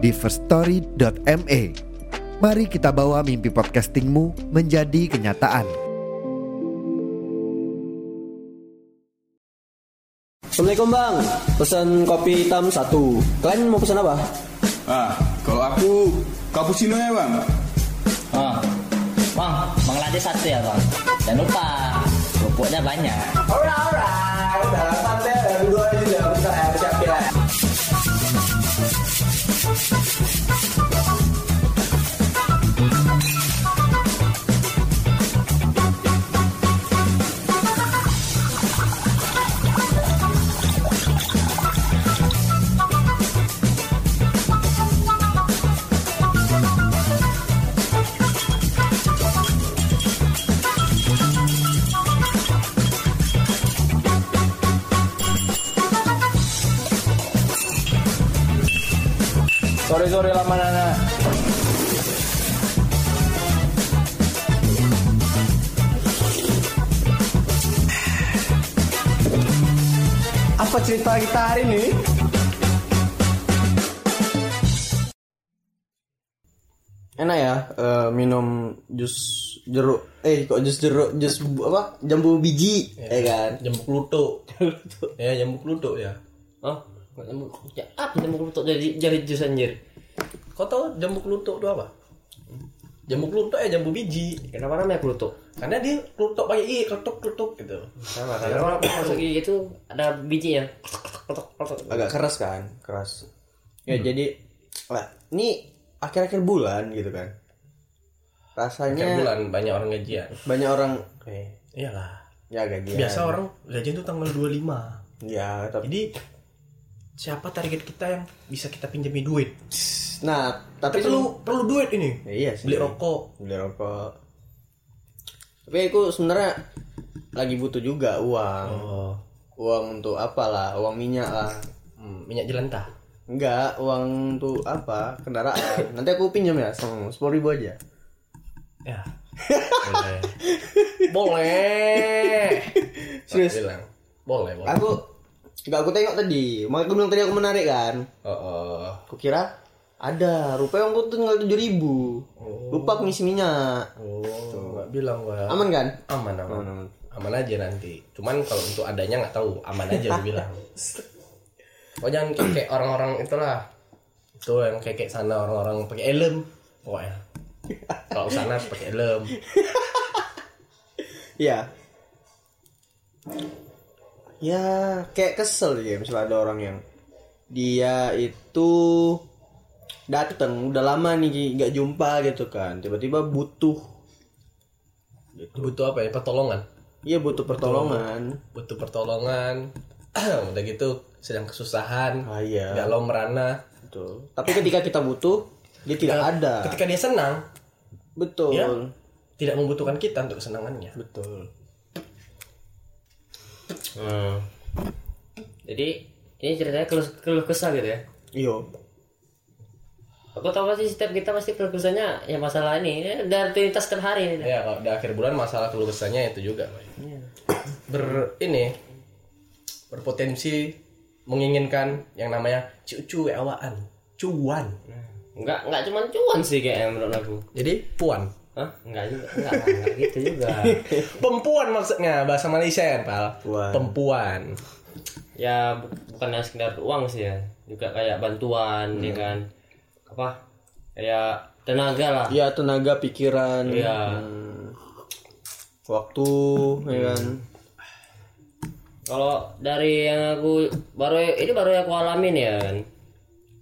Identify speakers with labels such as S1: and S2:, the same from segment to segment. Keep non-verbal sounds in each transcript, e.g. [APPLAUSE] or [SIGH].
S1: di firststory.me. Mari kita bawa mimpi podcastingmu menjadi kenyataan.
S2: Assalamualaikum bang, pesan kopi hitam satu. Kalian mau pesan apa?
S3: Ah, kalau aku cappuccino ya bang.
S4: Oh, bang, Bangladesh satu ya bang. Jangan lupa, kerupuknya banyak.
S2: Alright. Sorry sorry lama nana. Apa cerita kita hari ini? Enak ya eh, minum jus jeruk eh kok jus jeruk jus apa jambu biji ya kan
S5: Jambu klutuk. ya, jambu klutuk ya.
S4: Oh, nyamuk ya, apa nyamuk untuk jadi jadi jus anjir?
S5: Kau tahu jambu klutuk itu apa? Jambu klutuk ya jambu biji.
S4: Kenapa namanya klutuk?
S5: Karena dia klutuk pakai i, kletuk kletuk gitu.
S4: Sama, karena kalau masuk gigi itu ada bijinya.
S2: Agak keras kan keras ya jadi lah ini akhir-akhir bulan gitu kan rasanya
S5: Kan bulan banyak orang gajian.
S2: banyak orang
S5: Oke, iyalah.
S2: ya gajian
S5: Biasa orang gajian itu tanggal 25.
S2: ya tapi
S5: Jadi siapa target kita yang bisa kita pinjami duit?
S2: nah tapi
S5: Tapi perlu perlu duit ini.
S2: Ya, iya sih
S5: Beli rokok.
S2: beli rokok tapi aku sebenarnya lagi butuh juga uang
S5: Oh,
S2: uang untuk apalah uang minyak lah
S5: hmm, minyak jelantah.
S2: enggak uang untuk apa kendaraan [COUGHS] nanti aku pinjam ya sepuluh ribu aja
S5: Ya. [LAUGHS] Boleh. boleh.
S2: Serius?
S5: Bilang. Boleh, boleh.
S2: aku enggak aku tengok tadi makanya aku bilang tadi aku menarik kan
S5: Oh, oh.
S2: Aku kira ada, rupanya aku tinggal tujuh ribu. Lupa aku ngisi minyak.
S5: Oh, nggak bilang gua.
S2: Aman kan?
S5: Aman, aman.
S2: Aman, aman.
S5: Aman aja nanti. Cuman kalau untuk adanya nggak tahu, aman aja lu bilang. Oh jangan kayak, kayak orang-orang itulah. Itu yang kayak kayak sana orang-orang pakai helm. Pokoknya. Kalau sana harus pakai helm. [LAUGHS]
S2: Iya. Ya, kayak kesel ya misalnya ada orang yang dia itu datang udah lama nih nggak jumpa gitu kan tiba-tiba butuh
S5: Butuh apa ya? Pertolongan.
S2: iya butuh pertolongan
S5: Butuh pertolongan. [CLEARS THROAT] Udah gitu sedang kesusahan.
S2: ah iya
S5: Galau merana.
S2: betul tapi ketika kita butuh dia tidak ada
S5: Ketika dia senang,
S2: betul
S5: Ya. tidak membutuhkan kita untuk kesenangannya.
S2: betul
S4: Hmm. Jadi ini ceritanya keluh, keluh kesah gitu ya.
S2: iyo
S4: Aku tahu pasti setiap kita pasti keluh kesahnya ya masalah ini ya, dari rutinitas setiap hari ini.
S5: Ya, kalau di akhir bulan masalah keluh kesahnya itu juga. Boy. Ber ini berpotensi menginginkan yang namanya cucu awaan, cuan.
S4: Enggak enggak cuma cuan sih kayak menurut aku.
S5: Jadi puan.
S4: Hah? Enggak juga, enggak, enggak, enggak gitu juga. [LAUGHS]
S5: Pempuan maksudnya bahasa Malaysia ya, Pal.
S2: Puan.
S5: Pempuan.
S4: ya bu- bukan hanya sekedar uang sih ya. Juga kayak bantuan ya kan. Apa? Kayak tenaga lah.
S2: ya tenaga pikiran
S4: Iya.
S2: hmm, waktu ya kan
S4: Kalau dari yang aku baru ini baru yang aku alamin ya kan.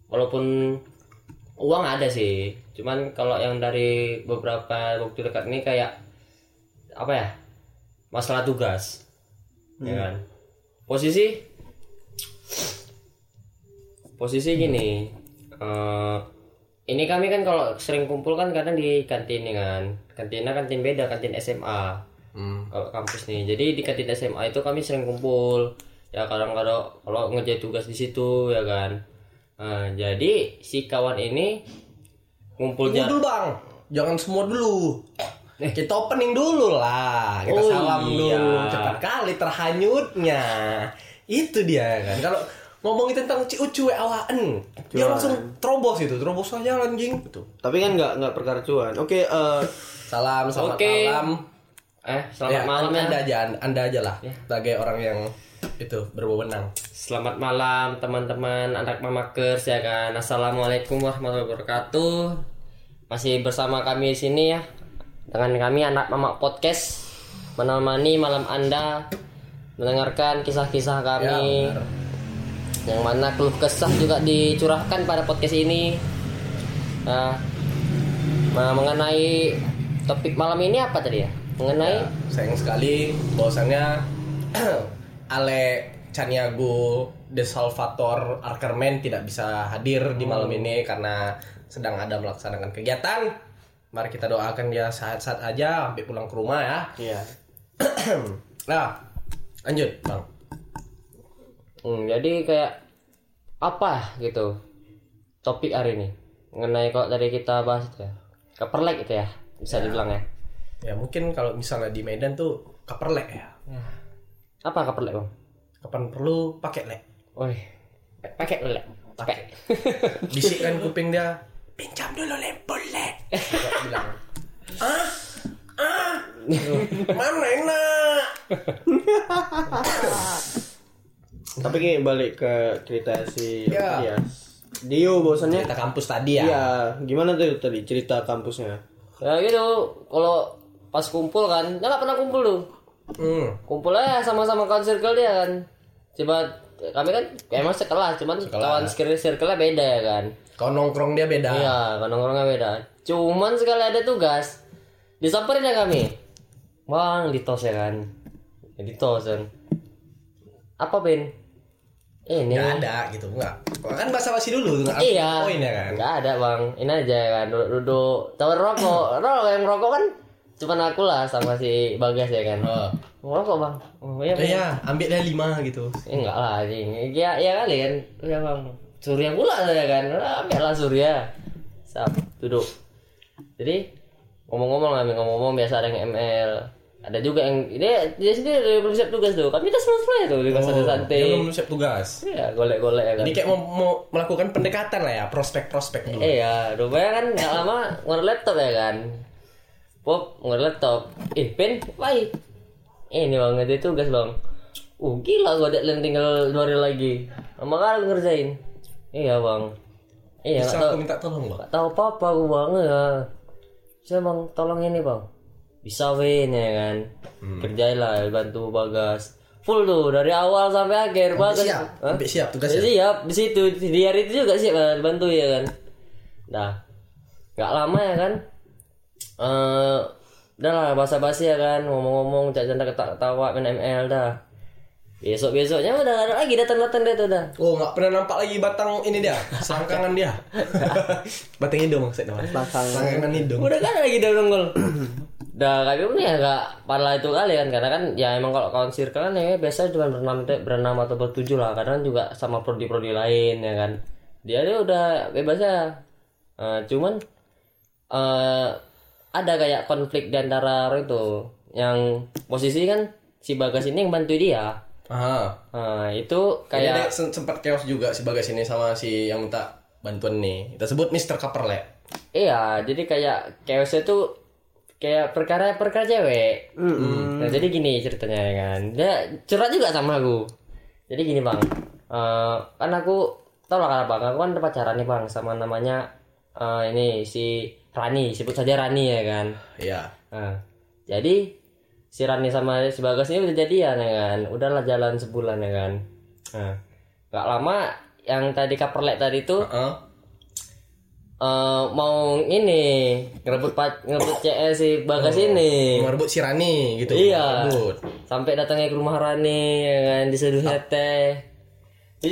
S4: Walaupun uang ada sih, cuman kalau yang dari beberapa waktu dekat ini kayak apa ya? Masalah tugas. Ya kan. Posisi posisi gini. eh ini kami kan kalau sering kumpul kan kadang di kantin nih kan kantinnya kantin beda kantin SMA
S5: Hmm.
S4: kalau kampus nih jadi di kantin SMA itu kami sering kumpul ya kadang-kadang kalau ngerjain tugas di situ ya kan Nah, jadi si kawan ini ngumpulnya
S5: dulu bang, jangan semua dulu. Kita opening dulu lah, kita
S4: Oh,
S5: salam
S4: iya.
S5: dulu. Cepat kali terhanyutnya. Itu dia kan. Kalau ngomongin tentang ciu-ciu awaan, dia langsung terobos itu, terobos aja anjing. Gitu.
S2: Tapi kan nggak nggak perkara cuan. Oke, eh,
S5: Salam, selamat
S4: Oke.
S5: malam.
S4: eh selamat
S5: Ya,
S4: malam ya
S5: anda aja, anda aja lah, sebagai orang yang itu berwenang.
S4: Selamat malam teman-teman anak mamakers ya kan. Assalamualaikum warahmatullahi wabarakatuh. Masih bersama kami di sini ya. Dengan kami anak mamak podcast menemani malam Anda mendengarkan kisah-kisah kami.
S5: Ya, benar.
S4: yang mana keluh kesah juga dicurahkan pada podcast ini. Nah, nah, mengenai topik malam ini apa tadi ya? Mengenai
S5: Ya, sayang sekali bahwasannya [CLEARS THROAT] Ale Caniago De Salvator Arkerman tidak bisa hadir di malam ini karena sedang ada melaksanakan kegiatan. Mari kita doakan dia sehat-sehat aja sampai pulang ke rumah ya.
S2: iya. [CLEARS THROAT]
S5: nah, lanjut, Bang.
S4: Hmm, jadi kayak apa gitu topik hari ini mengenai kok tadi kita bahas itu ya keperlek itu ya bisa dibilang ya
S5: Ya mungkin kalau misalnya di Medan tuh keperlek ya.
S4: Apa keperlek bang?
S5: Kapan perlu pakai lek.
S4: Woi pakai lek pakai [LAUGHS]
S5: Bisikkan kuping dia. Pinjam dulu lempol lek. Bilang. [LAUGHS] Ah, ah, mana enak? [LAUGHS]
S2: Tapi kayak balik ke cerita si
S5: Ya.
S2: dia. Dio bosannya
S5: Cerita kampus tadi ya.
S2: Iya, gimana tuh tadi cerita kampusnya?
S4: ya gitu kalau pas kumpul kan dia nggak pernah kumpul tuh
S5: Hmm.
S4: kumpul aja sama-sama kawan circle dia kan coba kami kan emang sekelas cuman kawan circle circle beda ya kan
S5: Kau nongkrong dia beda.
S4: Iya, kan nongkrongnya beda. Cuman sekali ada tugas, disamperin ya kami. Bang, ditos ya kan. Ya, ditos kan. Apa Ben? Ini.
S5: Nggak ada gitu, enggak. Kan basa-basi dulu nggak
S4: Iya.
S5: poin ya kan.
S4: Nggak ada bang. Ini aja ya kan. Duduk, tawar rokok. Rokok yang rokok kan cuman aku lah sama si Bagas ya kan.
S5: Oh.
S4: Rokok bang. Oh, iya, Bang.
S5: Iya, ambil dia lima gitu.
S4: Eh, enggak lah anjing. Ya ya kali kan. Ya bang. Surya pula saya kan. Ambil lah Surya. Sap, duduk. Jadi ngomong-ngomong kami ngomong-ngomong biasa ada yang ML. Ada juga yang dia dia sendiri udah belum siap tugas tuh. Kami udah selesai tuh di santai santai.
S5: Dia belum siap tugas.
S4: Iya, golek-golek ya kan.
S5: Ini kayak mau, mau melakukan pendekatan lah ya, prospek-prospek dulu.
S4: Iya, rupanya kan nggak lama ngeluarin laptop ya kan. Pop laptop. Eh, pen, baik. Eh, ini bang, itu tugas bang. Uh, gila gua deadline tinggal dua hari lagi. Lama kali ngerjain. Iya bang. Iya,
S5: Bisa
S4: tahu,
S5: aku minta tolong bang.
S4: nggak tahu apa apa gua bang ya. Saya bang, tolong ini bang. Bisa win ya kan.
S5: Hmm.
S4: Kerjailah, bantu bagas. Full tuh dari awal sampai akhir bagas.
S5: siap,
S4: Hah?
S5: sampai siap tugas
S4: Ya,
S5: ya.
S4: siap di situ di hari itu juga siap bantu ya kan nah nggak lama ya kan eh udah lah basa-basi ya kan. Ngomong-ngomong cak-canda ketawa main ML dah. Besok besoknya udah ada lagi datang-datang dia tuh dah.
S5: Oh, nggak pernah nampak lagi batang ini dia, selangkangan dia. [LAUGHS] batang hidung maksudnya. Bang. Selangkangan hidung.
S4: udah kan lagi dia nongol [CLEARS THROAT] Dah kami pun ya gak parah itu kali kan. Karena kan ya emang kalau kawan circle kan ya biasa cuma berenam berenam atau bertujuh lah. Kadang juga sama prodi-prodi lain ya kan. Dia dia udah bebas ya Eh, cuman eh ada kayak konflik di antara itu yang posisi kan si bagas ini yang bantu dia
S5: Aha.
S4: Nah, itu
S5: Kayak sem- sempat chaos juga si Bagas ini sama si yang minta bantuan nih. Kita sebut Mr. Kaperle.
S4: Iya, jadi kayak chaosnya tuh kayak perkara-perkara cewek. Nah, jadi gini ceritanya ya kan. Dia curhat juga sama aku. Jadi gini bang, Eh, kan aku tau lah kan bang, aku kan ada pacaran nih bang sama namanya eh, ini si Rani, sebut saja Rani ya kan.
S5: Iya.
S4: Nah, jadi si Rani sama si Bagas ini udah jadian ya kan. Udahlah jalan sebulan ya kan. Nah, gak lama yang tadi kaperlek tadi tuh
S5: Heeh.
S4: eh mau ini ngerebut pat, ngerebut CS si Bagas ini.
S5: Merebut si Rani gitu.
S4: Iya.
S5: Merebut.
S4: Sampai datangnya ke rumah Rani ya kan diseduh teh.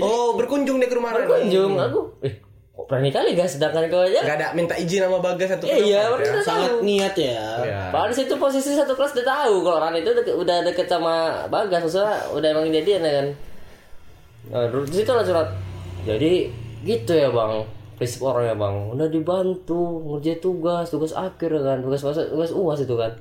S5: Oh, berkunjung dia ke rumah Rani.
S4: Berkunjung aku. Eh, berani kali gas sedangkan kau aja
S5: Gak ada minta izin sama Bagas satu
S4: iya,
S5: kelompok,
S4: bener.
S2: Sangat niat ya.
S5: Ya.
S4: Padahal di situ posisi satu kelas udah tahu kalau Ran itu deket, udah deket sama Bagas, maksudnya udah emang jadian ya kan. Nah, dulu di situ lah surat. Jadi gitu ya bang, prinsip orang ya bang. Udah dibantu ngerjain tugas, tugas akhir ya kan, tugas tugas, tugas uas itu kan.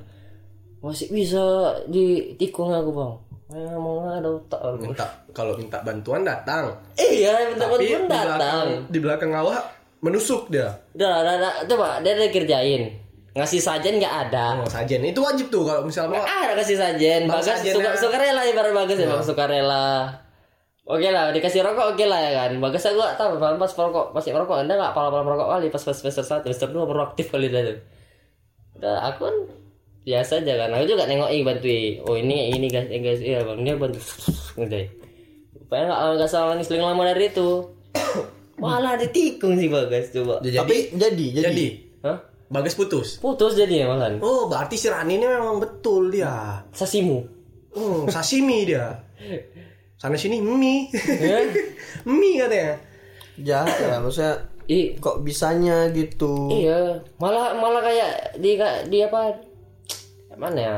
S4: Masih bisa ditikung aku bang. Eh, nggak.
S5: Minta kalau minta bantuan datang.
S4: Iya, minta
S5: Tapi
S4: bantuan
S5: di belakang
S4: datang.
S5: di belakang awak menusuk dia.
S4: Udah, udah, udah, coba dia udah kerjain. Ngasih sajen nggak ada.
S5: Oh, sajen itu wajib tuh kalau misalnya
S4: Ah, ada kasih sajen. Bagas
S5: sajennya-
S4: suka, suka rela ibarat Bagas ya, Bang. Suka rela. Oke lah, dikasih rokok oke lah ya kan. Bagas aku gak tahu, pas pas merokok, masih merokok, anda gak pala-pala merokok kali pas pas semester 1, semester 2 baru aktif kali dah. Udah, aku kan biasa aja kan. Aku juga nengokin bantuin. Oh ini ini guys, eh, guys, iya bang, dia bantu ngerjain. Rupanya gak, gak salah seling lama dari itu. [COUGHS] Malah ditikung sih Bagas coba.
S5: Jadi
S2: Tapi jadi jadi.
S5: jadi
S4: Hah?
S5: Bagas putus.
S4: Putus jadi ya malah.
S5: Oh, berarti si Rani ini memang betul dia.
S4: Sasimu.
S5: Hmm, sashimi dia. Sana sini mie.
S4: Ya? [LAUGHS]
S5: mie katanya.
S2: Jahat ya maksudnya
S4: Ih,
S2: kok bisanya gitu.
S4: Iya, malah malah kayak di di apa? Mana ya?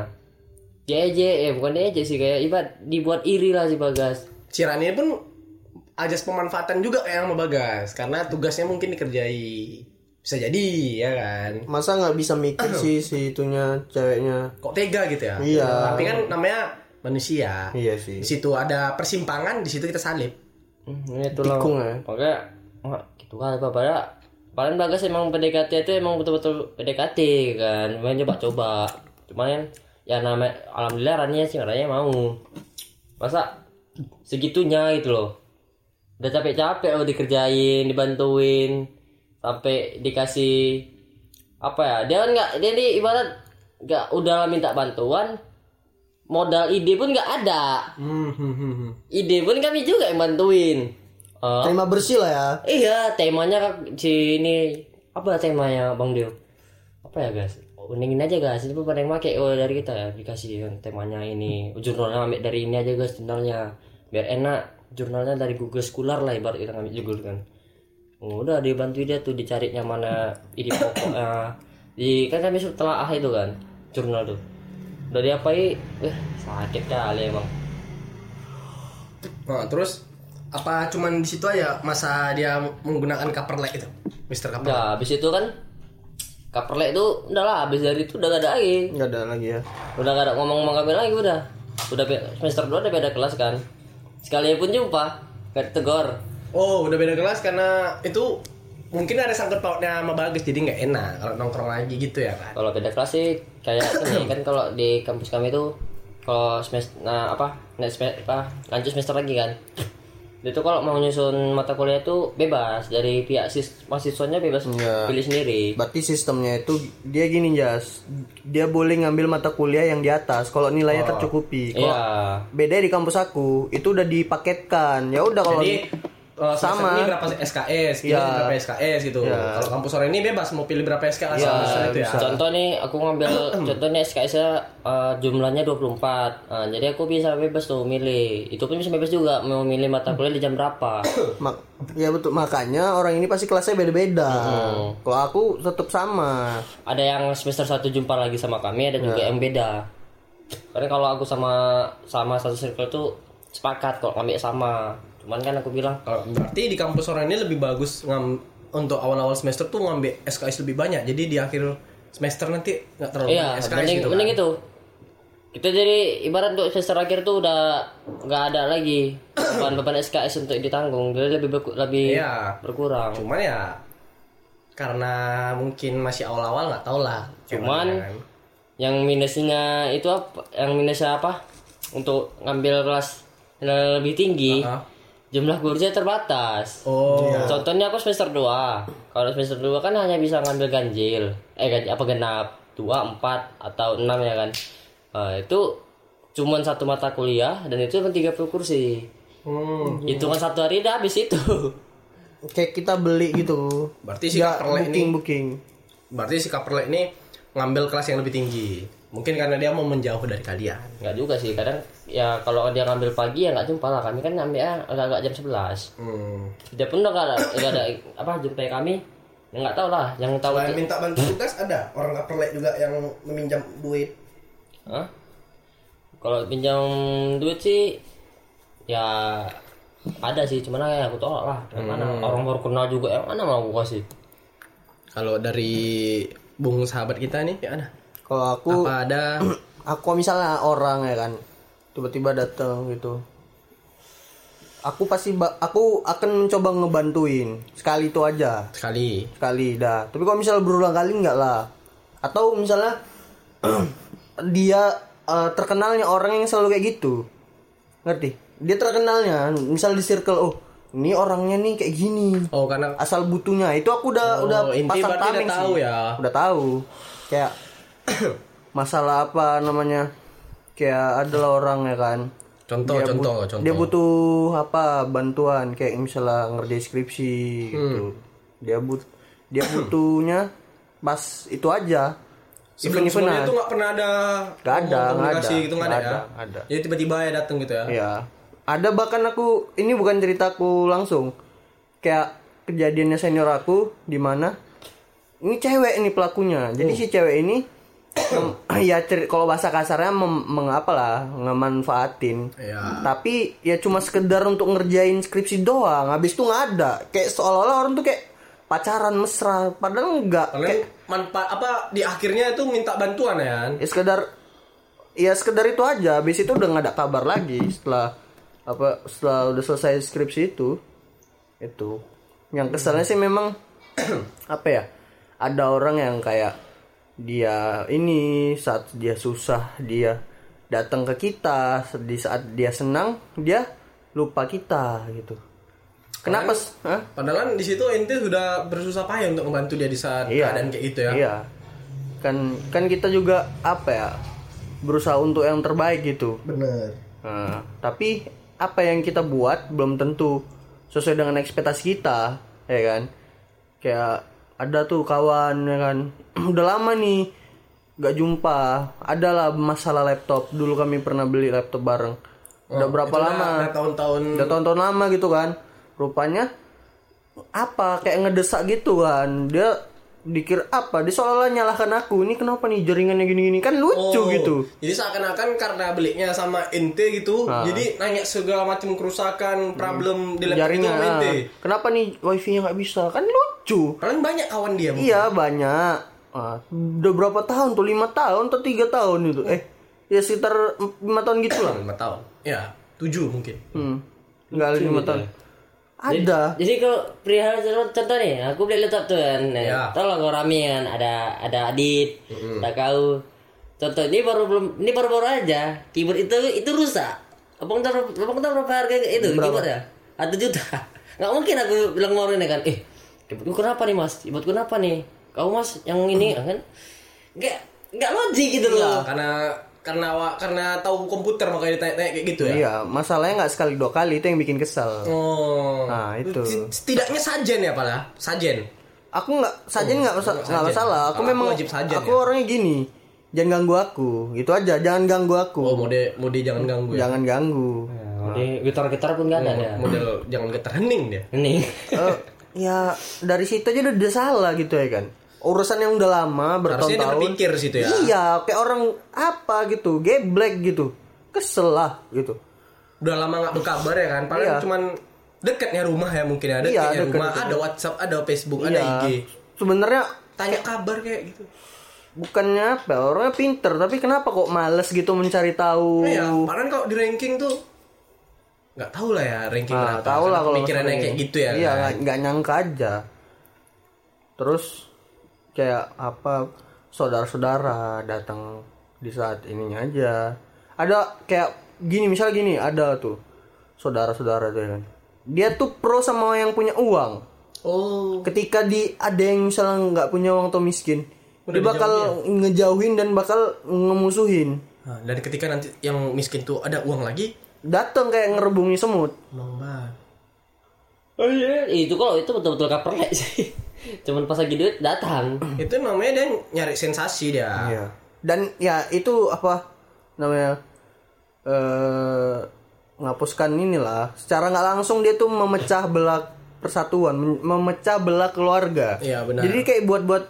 S4: Dia aja, eh bukan dia aja sih kayak ibarat dibuat iri lah si Bagas.
S5: Si Rani pun ajas pemanfaatan juga kayak sama Bagas karena tugasnya mungkin dikerjai. Bisa jadi ya kan.
S2: Masa nggak bisa mikir sih si itunya ceweknya.
S5: Kok tega gitu ya?
S2: Iya.
S5: Tapi kan namanya manusia.
S2: Iya sih.
S5: Di situ ada persimpangan, di situ kita salib.
S4: Hmm, itu lah.
S2: Tikung ya.
S4: Wah, gitu kan apa pada paling Bagas emang PDKT itu emang betul-betul PDKT kan. Main coba-coba. Cuman kan ya nama alhamdulillah Rania sih Rania mau. Masa segitunya gitu loh. Udah capek-capek loh dikerjain, dibantuin sampai dikasih apa ya? Dia kan nggak dia nih ibarat nggak udah minta bantuan modal ide pun nggak ada
S5: Hmm, hmm, hmm,
S4: ide pun kami juga yang bantuin Eh,
S2: Terima bersih lah ya.
S4: iya temanya si ini apa temanya bang Dio apa ya guys uningin aja guys. Itu pada yang pakai oh dari kita. Ya dikasih temanya ini. Jurnalnya ambil dari ini aja guys jurnalnya. Biar enak. Jurnalnya dari Google Scholar lah ibarat kita ngambil Google kan. Oh, udah dibantu dia tuh dicarinya mana ide pokoknya [COUGHS] di kan kami setelah ah itu kan jurnal tuh. Udah diapai eh sakit kali emang.
S5: Nah, terus apa cuman di situ aja masa dia menggunakan coverlet itu, Mister Coverlet?
S4: Nah, habis itu kan Kaperlek itu udah lah habis dari itu udah gak ada lagi.
S2: Nggak ada lagi ya.
S4: Udah gak ada ngomong sama kami lagi udah. Udah semester 2 udah beda kelas kan. Sekali pun jumpa, gak tegur.
S5: Oh, udah beda kelas karena itu mungkin ada sangkut pautnya sama Bagus jadi nggak enak kalau nongkrong lagi gitu ya kan.
S4: Kalau beda kelas sih kayak ini kan kalau di kampus kami itu kalau semester nah apa naik semester apa lanjut semester lagi kan itu kalau mau nyusun mata kuliah itu bebas dari pihak sis mahasiswanya bebas
S2: Iya.
S4: pilih sendiri
S2: Berarti sistemnya itu dia gini Jas. Dia boleh ngambil mata kuliah yang di atas kalau nilainya tercukupi. Kalau
S4: iya
S2: beda di kampus aku itu udah dipaketkan. Ya udah kalau
S5: Jadi
S2: Sama.
S5: ini berapa SKS, ini
S2: Iya.
S5: berapa SKS gitu.
S2: Iya.
S5: Kalau kampus sore ini bebas mau pilih berapa SKS
S2: Iya,
S5: itu ya.
S2: bisa.
S4: Contoh nih aku ngambil [CLEARS THROAT] contohnya SKS -nya, eh, jumlahnya 24. Nah, jadi aku bisa bebas tuh milih. Itu pun bisa bebas juga mau milih mata kuliah di jam berapa. [COUGHS]
S2: mak ya betul makanya orang ini pasti kelasnya beda-beda.
S4: Hmm.
S2: Kalau aku tetap sama.
S4: Ada yang semester 1 jumpa lagi sama kami, ada juga yang beda. Karena kalau aku sama sama satu circle tuh sepakat kok ngambil sama. Cuman kan aku bilang
S5: Kalau berarti di kampus sore ini lebih bagus ngam untuk awal-awal semester tuh ngambil SKS lebih banyak. Jadi di akhir semester nanti nggak terlalu
S4: Iya,
S5: banyak SKS
S4: mending,
S5: gitu.
S4: mending
S5: kan.
S4: itu. Kita jadi ibarat untuk semester akhir tuh udah nggak ada lagi beban-beban [COUGHS] SKS untuk ditanggung, jadi lebih berku- lebih
S5: Iya.
S4: berkurang.
S5: Cuman ya karena mungkin masih awal-awal nggak tahu lah.
S4: Cuman
S5: kan.
S4: yang minusnya itu apa? Yang minusnya apa? Untuk ngambil kelas yang lebih tinggi,
S5: Ah.
S4: Jumlah gurunya terbatas.
S5: Oh,
S4: Contohnya aku semester 2. Kalau semester 2 kan hanya bisa ngambil ganjil. Eh ganjil apa genap? 2, 4 atau 6 ya kan. Nah, itu cuman satu mata kuliah dan itu cuma 30 kursi.
S5: hmm.
S4: Itu kan satu hari udah habis itu.
S2: Kayak kita beli gitu.
S5: Berarti si
S2: Ya,
S5: Kaperle
S2: booking
S5: ini-
S2: booking.
S5: berarti si Kaperle ini ngambil kelas yang lebih tinggi. Mungkin karena dia mau menjauh dari kalian.
S4: nggak juga sih kadang ya kalau dia ngambil pagi ya nggak jumpa lah kami kan ngambilnya agak-agak jam 11
S5: Hmm.
S4: dia pun udah nggak ada, apa jumpai kami ya nggak tahu lah yang tahu
S5: Selain
S4: itu
S5: minta bantu tugas ada orang nggak perlek juga yang meminjam duit.
S4: Hah? kalau pinjam duit sih ya ada sih cuman ya aku tolak lah yang mana orang baru kenal juga yang mana mau aku kasih
S5: Kalau dari bung sahabat kita nih, ya ada.
S2: Kalau aku
S5: Apa ada? [CLEARS THROAT]
S2: aku misalnya orang ya kan tiba-tiba datang gitu. Aku pasti aku akan mencoba ngebantuin sekali itu aja.
S5: Sekali.
S2: sekali dah. Tapi kalau misalnya berulang kali enggak lah. Atau misalnya [CLEARS THROAT] dia eh, terkenalnya orang yang selalu kayak gitu. Ngerti? Dia terkenalnya misal di circle oh ini orangnya nih kayak gini.
S5: Oh karena
S2: asal butuhnya. Itu aku udah
S5: Oh,
S2: udah pasang tameng
S5: tahu
S2: sih.
S5: ya.
S2: udah tahu. Kayak [COUGHS] masalah apa namanya kayak adalah orang ya kan
S5: contoh
S2: dia,
S5: contoh
S2: but-
S5: contoh.
S2: dia butuh apa bantuan kayak misalnya ngerjain skripsi gitu dia but dia [COUGHS] butuhnya pas itu aja
S5: Sebelum sebelumnya tuh nggak pernah ada
S2: Nggak ada,
S5: ngomong
S2: nggak ada,
S5: gitu nggak
S2: nggak
S5: ada, ya.
S2: ada, ada.
S5: Jadi tiba-tiba ya datang gitu ya.
S2: Iya. Ada bahkan aku ini bukan ceritaku langsung. Kayak kejadiannya senior aku di mana ini cewek ini pelakunya. Jadi si cewek ini [CLEARS THROAT] ya kalau bahasa kasarnya mengapa lah ngemanfaatin.
S5: Iya.
S2: Tapi ya cuma sekedar untuk ngerjain skripsi doang. Habis itu nggak ada. Kayak seolah-olah orang tuh kayak pacaran mesra padahal enggak. Kayak
S5: manfaat apa di akhirnya itu minta bantuan ya
S2: ya sekedar ya sekedar itu aja habis itu udah nggak ada kabar lagi setelah apa setelah udah selesai skripsi itu itu yang keselnya sih memang [CLEARS THROAT] apa ya ada orang yang kayak dia ini saat dia susah dia datang ke kita di saat dia senang dia lupa kita gitu kenapa s- Hah?
S5: Padahal di situ ente sudah bersusah payah untuk membantu dia di saat keadaan kayak gitu ya.
S2: Iya. Kan kan kita juga apa ya? Berusaha untuk yang terbaik gitu.
S5: Bener.
S2: Nah, tapi apa yang kita buat belum tentu sesuai dengan ekspektasi kita, ya kan? Kayak ada tuh kawan ya kan. [CLEARS THROAT] Udah lama nih nggak jumpa. Adalah masalah laptop. Dulu kami pernah beli laptop bareng. Udah berapa
S5: Itu
S2: lama?
S5: Udah tahun-tahun.
S2: udah tahun-tahun lama gitu kan rupanya apa kayak ngedesak gitu kan dia dikira apa dia seolah-olah nyalahkan aku ini kenapa nih jaringannya gini-gini kan lucu
S5: Oh,
S2: gitu
S5: Jadi seakan-akan karena belinya sama ente gitu,
S2: Ah.
S5: jadi nanya segala macam kerusakan, problem di laptop itu
S2: jaringan
S5: sama ente.
S2: ah. kenapa nih wifi nya nggak bisa kan lucu
S5: Kalian banyak kawan dia. mungkin.
S2: iya banyak ah, udah berapa tahun tuh lima tahun atau tiga tahun itu eh ya sekitar lima tahun gitu lah
S5: Lima tahun. Ya, tujuh mungkin.
S2: hmm. nggak lima tahun ada
S4: Jadi kalau perihal contoh contoh nih, aku beli laptop tuh kan. Nah,
S5: Ya.
S4: Tahu lah kau rame kan, ada ada Adit, ada kau. Contoh ini baru belum ini baru-baru aja. Keyboard itu itu rusak. Abang tahu abang tahu berapa harga itu keyboard ya? Satu juta. [LAUGHS] Nggak mungkin aku bilang mau ini kan. Eh, keyboardku kenapa nih mas? Keyboardku kenapa nih? Kau mas yang ini [LAUGHS] kan? Nggak nggak logik gitu loh.
S5: Karena karena wa- karena tahu komputer makanya ditanya-tanya kayak gitu ya.
S2: iya masalahnya nggak sekali dua kali itu yang bikin kesel
S5: Oh.
S2: Nah, itu.
S5: Setidaknya sajen ya, Pak lah. Sajen.
S2: aku nggak sajen nggak masa- nggak
S5: sajen.
S2: masalah aku
S5: Kalau
S2: memang
S5: aku wajib sajen
S2: aku
S5: ya.
S2: orangnya gini jangan ganggu aku gitu aja jangan ganggu aku
S5: Oh, mode mode jangan ganggu ya.
S2: jangan ganggu
S4: Jadi gitar-gitar pun nggak ada ya.
S5: Model jangan getar hening dia.
S4: Ini.
S2: Eh, ya dari situ aja udah, udah salah gitu ya kan urusan yang udah lama bertahun-tahun
S5: situ ya.
S2: iya kayak orang apa gitu geblek gitu kesel lah gitu
S5: Udah lama nggak berkabar ya kan. Paling
S2: Iya.
S5: cuman dekatnya rumah ya mungkin ya.
S2: Iya,
S5: Dekatnya
S2: deket,
S5: rumah,
S2: deket.
S5: ada WhatsApp, ada Facebook, ada
S2: iya
S5: IG.
S2: sebenarnya
S5: Tanya kabar kayak gitu.
S2: bukannya apa orangnya pinter tapi kenapa kok males gitu mencari tahu
S5: Iya, padahal kalau di ranking tuh nggak tahu lah ya ranking
S2: Nah,
S5: berapa.
S2: tahu lah kalau
S5: pemikirannya
S2: misalnya-
S5: kayak gitu ya.
S2: Iya,
S5: kan?
S2: nggak nggak nyangka aja. Terus kayak apa saudara-saudara datang di saat ininya aja. Ada kayak gini, misal gini, ada tuh saudara-saudara tuh ya kan. Dia tuh pro sama yang punya uang.
S5: Oh,
S2: Ketika di ada yang misalnya nggak punya uang atau miskin, dia bakal ngejauhin dan bakal ngemusuhin.
S5: nah, dan ketika nanti yang miskin tuh ada uang lagi,
S2: Datang kayak ngerebungi semut.
S5: emang banget.
S4: Oh iya, itu kalau itu betul-betul kaperlek sih. Cuman pas lagi duit datang. [CLEARS THROAT]
S5: Itu namanya dia nyari sensasi dia.
S2: Iya. dan ya itu apa namanya eh menghapuskan inilah secara nggak langsung dia tuh memecah belah persatuan mem- memecah belah keluarga
S5: Iya, benar.
S2: jadi kayak buat buat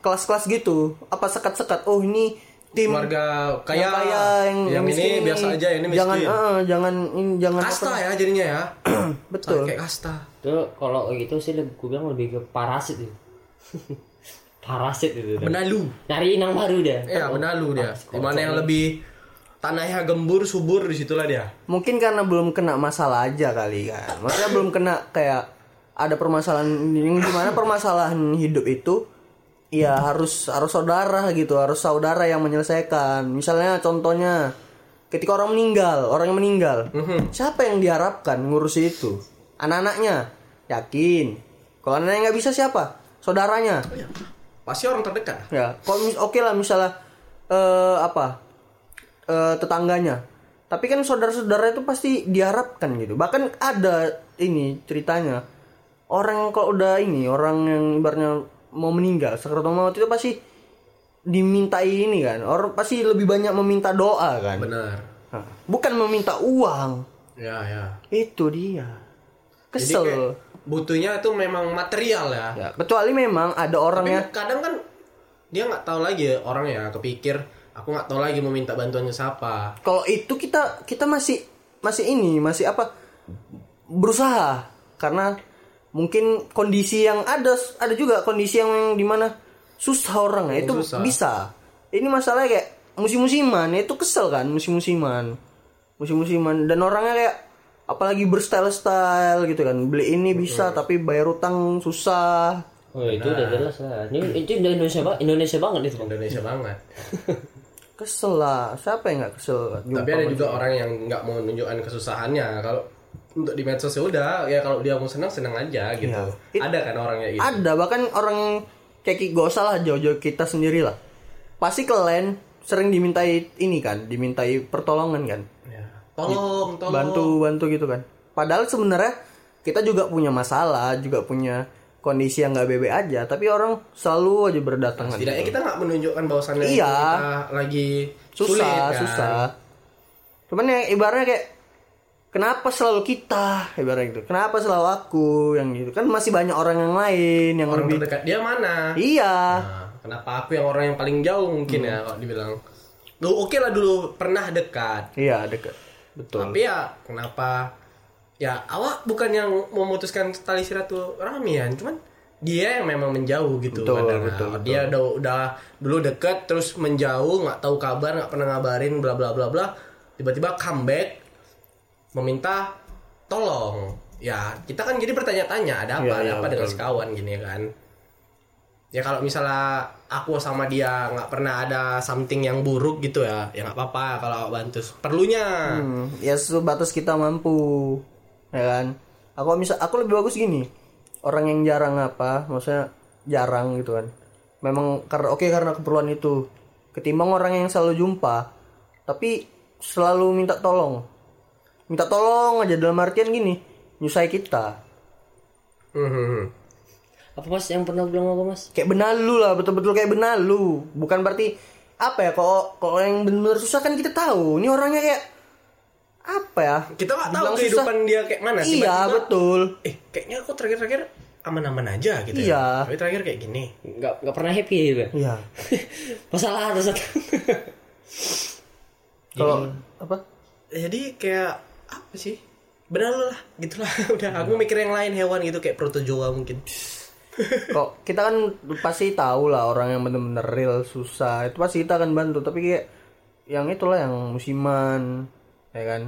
S2: kelas-kelas gitu apa sekat-sekat oh ini tim
S5: keluarga kaya,
S2: yang kaya yang,
S5: yang,
S2: miskin.
S5: ini biasa aja ini miskin.
S2: Jangan eh, jangan ini jangan
S5: kasta
S2: apa-
S5: ya jadinya ya. [CLEARS THROAT]
S2: Betul.
S5: Kayak kasta.
S4: Itu kalau gitu sih gue bilang lebih ke parasit itu. [LAUGHS] parasit itu.
S5: benalu.
S4: Nyari inang baru dia.
S5: Iya benalu dia. Di mana yang lebih tanahnya gembur subur di situlah dia.
S2: Mungkin karena belum kena masalah aja kali kan. Maksudnya belum kena kayak ada permasalahan yang di mana permasalahan hidup itu ya harus harus saudara gitu harus saudara yang menyelesaikan. Misalnya contohnya ketika orang meninggal orang yang meninggal siapa yang diharapkan ngurusi itu? Anak-anaknya yakin. Kalau anaknya nggak bisa siapa? Saudaranya.
S5: Pasti orang terdekat.
S2: Ya kalau mis- oke lah misalnya eh apa? Eh, tetangganya. Tapi kan saudara-saudara itu pasti diharapkan gitu. Bahkan ada ini ceritanya orang kalau udah ini orang yang ibaratnya mau meninggal sakaratul maut itu pasti dimintai ini kan. Orang pasti lebih banyak meminta doa kan.
S5: Benar.
S2: Bukan meminta uang.
S5: Ya ya.
S2: Itu dia.
S5: Jadi
S2: kesel.
S5: kayak butuhnya itu memang material ya.
S2: Ya kecuali memang ada orang
S5: tapi
S2: yang
S5: kadang kan dia nggak tahu lagi orang ya kepikir aku nggak tahu lagi mau minta bantuan ke siapa.
S2: Kalau itu kita kita masih masih ini masih apa? Berusaha. Karena mungkin kondisi yang ada ada juga kondisi yang di mana susah orang ya itu
S5: susah.
S2: bisa. Ini masalahnya kayak musim-musiman ya itu kesel kan musim-musiman. Musim-musiman dan orangnya kayak apalagi berstyle-style gitu kan. Beli ini bisa tapi bayar utang susah.
S4: Oh itu udah jelas lah. Ini itu Indonesia banget, Indonesia banget itu. Bang.
S5: Indonesia banget. [LAUGHS]
S2: Kesel lah. Siapa yang nggak kesel?
S5: Tapi ada juga orang yang nggak mau menunjukkan kesusahannya. Kalau untuk di medsos ya udah ya kalau dia mau senang senang aja gitu
S2: Iya. It-
S5: ada kan orangnya gitu
S2: Ada bahkan orang yang kayak gak usah lah jauh-jauh kita sendiri lah. Pasti kalian sering dimintai ini kan, dimintai pertolongan kan,
S5: Ya. tolong tolong
S2: bantu bantu gitu kan. Padahal sebenarnya kita juga punya masalah, juga punya kondisi yang nggak bebe aja, tapi orang selalu aja berdatangan.
S5: setidaknya kita nggak menunjukkan bahwasannya
S2: Iya.
S5: kita lagi
S2: susah,
S5: sulit, kan?
S2: susah. Cuman ya ibaratnya kayak kenapa selalu kita ibaratnya gitu. Kenapa selalu aku yang gitu? Kan masih banyak orang yang lain yang
S5: orang
S2: lebih
S5: terdekat dia mana
S2: Iya.
S5: Nah, kenapa aku yang orang yang paling jauh mungkin ya kalau dibilang lu oke lah dulu pernah dekat
S2: Iya, dekat. Betul.
S5: tapi ya kenapa ya awak bukan yang memutuskan tali silaturahmian cuman dia yang memang menjauh gitu
S2: Betul, betul, betul.
S5: dia udah, udah dulu deket terus menjauh nggak tahu kabar nggak pernah ngabarin bla bla bla bla tiba-tiba comeback meminta tolong. Ya kita kan jadi bertanya-tanya ada apa
S2: Iya,
S5: ada
S2: iya,
S5: apa dengan
S2: betul.
S5: sekawan gini kan. Ya kalau misalnya aku sama dia nggak pernah ada something yang buruk gitu ya ya nggak apa-apa kalau bantu perlunya
S2: Hmm, ya sebatas kita mampu ya kan? Aku misal aku lebih bagus gini orang yang jarang apa maksudnya jarang gitu kan. Memang karena oke karena keperluan itu. Ketimbang orang yang selalu jumpa tapi selalu minta tolong minta tolong aja dalam artian gini nyusai kita
S5: Hmm,
S4: Apa mas yang pernah bilang apa mas?
S2: kayak benalu lah betul-betul kayak benalu bukan berarti apa ya kalau kalau yang benar susah kan kita tahu ini orangnya kayak apa ya
S5: kita nggak tahu kehidupan
S2: susah.
S5: dia kayak mana
S2: iya
S5: tiba-tiba,
S2: betul
S5: eh kayaknya aku terakhir-terakhir aman-aman aja gitu
S2: Iya.
S5: ya tapi terakhir kayak gini
S4: Nggak nggak pernah happy gitu.
S2: iya [LAUGHS]
S4: Masalah terus.
S2: kalau apa
S5: jadi kayak apa sih? Benar lah gitulah [LAUGHS] udah aku mikir yang lain hewan gitu kayak protozoa mungkin. [LAUGHS]
S2: Kok kita kan pasti tahu lah orang yang bener-bener real susah. Itu pasti kita akan bantu tapi kayak yang itulah yang musiman ya kan?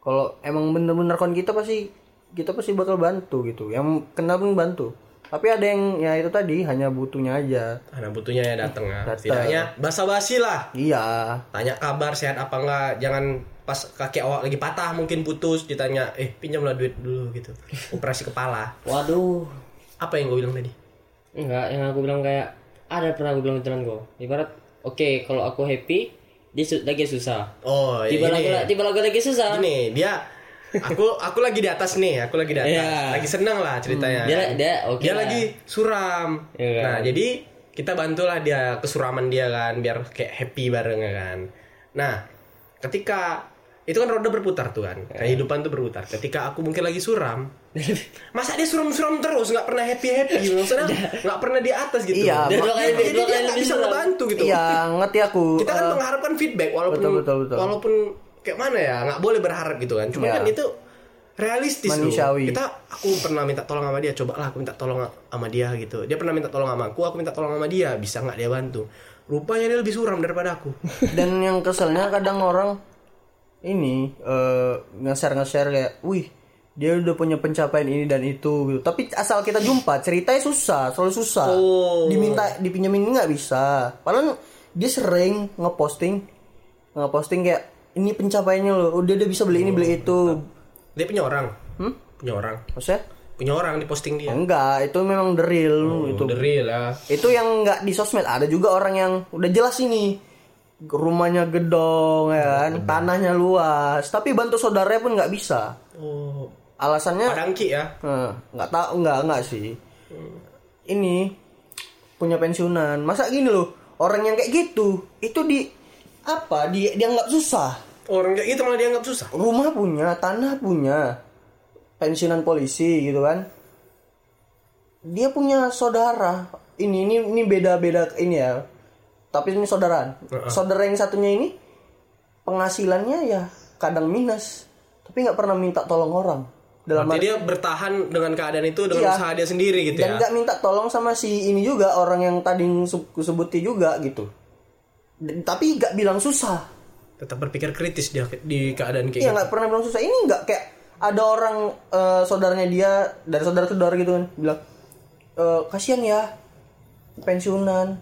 S2: Kalau emang bener-bener kon kita pasti kita pasti bakal bantu gitu. Yang kenal pun bantu. Tapi ada yang ya itu tadi hanya butuhnya aja.
S5: Karena butuhnya ya datang ya setidaknya basa-basi lah.
S2: Iya.
S5: Tanya kabar sehat apa enggak. Jangan pas kaki awak lagi patah mungkin putus ditanya eh pinjamlah duit dulu gitu operasi kepala
S4: Waduh.
S5: apa yang gue bilang tadi
S4: Enggak, yang aku bilang kayak ada pernah aku bilang teman gue. Ibarat oke kalau aku happy dia su- lagi susah.
S5: oh
S4: Tiba
S5: ini
S4: lagu tiba lagu lagi susah.
S5: gini dia aku aku lagi di atas nih aku lagi di atas
S4: Iya.
S5: lagi senang lah ceritanya
S4: Dia dia oke.
S5: dia
S4: lah.
S5: lagi suram
S4: Iya.
S5: nah jadi kita bantulah dia kesuraman dia kan biar kayak happy bareng kan nah ketika itu kan roda berputar tuh kan. Kehidupan tuh berputar. Ketika aku mungkin lagi suram [LAUGHS] masa dia suram-suram terus? Nggak pernah happy happy maksudnya [LAUGHS] nggak pernah di atas gitu.
S2: Iya,
S5: Dia-
S2: dua
S4: kali-
S5: jadi
S4: dua
S5: dia nggak bisa ngebantu gitu.
S2: Iya, ngerti aku.
S5: kita kan
S2: Eh,
S5: mengharapkan feedback walaupun
S2: betul, betul, betul.
S5: walaupun kayak mana ya nggak boleh berharap gitu kan. Cuma
S2: Iya.
S5: kan itu realistis loh.
S2: Manusiawi.
S5: kita aku pernah minta tolong sama dia coba lah aku minta tolong sama dia gitu. Dia pernah minta tolong sama aku aku minta tolong sama dia. Bisa nggak dia bantu? Rupanya dia lebih suram daripada aku. [LAUGHS]
S2: Dan yang keselnya kadang orang ini eh, nge-share nge-share kayak, wih dia udah punya pencapaian ini dan itu gitu. Tapi asal kita jumpa ceritanya susah, selalu susah.
S5: Oh.
S2: Diminta dipinjemin nggak bisa. Padahal dia sering ngeposting ngeposting kayak ini pencapaiannya loh. Udah dia bisa beli ini beli itu.
S5: dia punya orang
S2: Hmm?
S5: punya orang
S2: Maksudnya?
S5: punya orang di posting dia
S2: Enggak, itu memang the real itu.
S5: Oh, the real ya
S2: Itu yang nggak di sosmed. Ada juga orang yang udah jelas ini rumahnya gedong ya kan, tanahnya luas, tapi bantu saudaranya pun nggak bisa.
S5: oh
S2: Alasannya
S5: padangki ya
S2: eh, nggak tahu nggak nggak sih. Ini punya pensiunan. Masa gini loh, orang yang kayak gitu itu di apa? Di dianggap susah.
S5: orang kayak gitu malah dianggap susah
S2: Rumah punya, tanah punya, pensiunan polisi gitu kan. Dia punya saudara. Ini ini ini beda-beda ini ya. Tapi ini saudaraan. Saudara yang satunya ini penghasilannya ya kadang minus, tapi nggak pernah minta tolong orang. Dalam
S5: Berarti
S2: arti-
S5: dia bertahan dengan keadaan itu dengan
S2: Iya.
S5: usaha dia sendiri gitu
S2: dan
S5: ya
S2: nggak minta tolong sama si ini juga orang yang tadi sebuti juga gitu. Dan- tapi nggak bilang susah.
S5: tetap berpikir kritis dia di keadaan kayak
S2: Iya
S5: gitu
S2: nggak pernah bilang susah. Ini nggak kayak ada orang eh, saudaranya dia dari saudara-saudara gitu kan bilang "Eh, kasihan ya pensiunan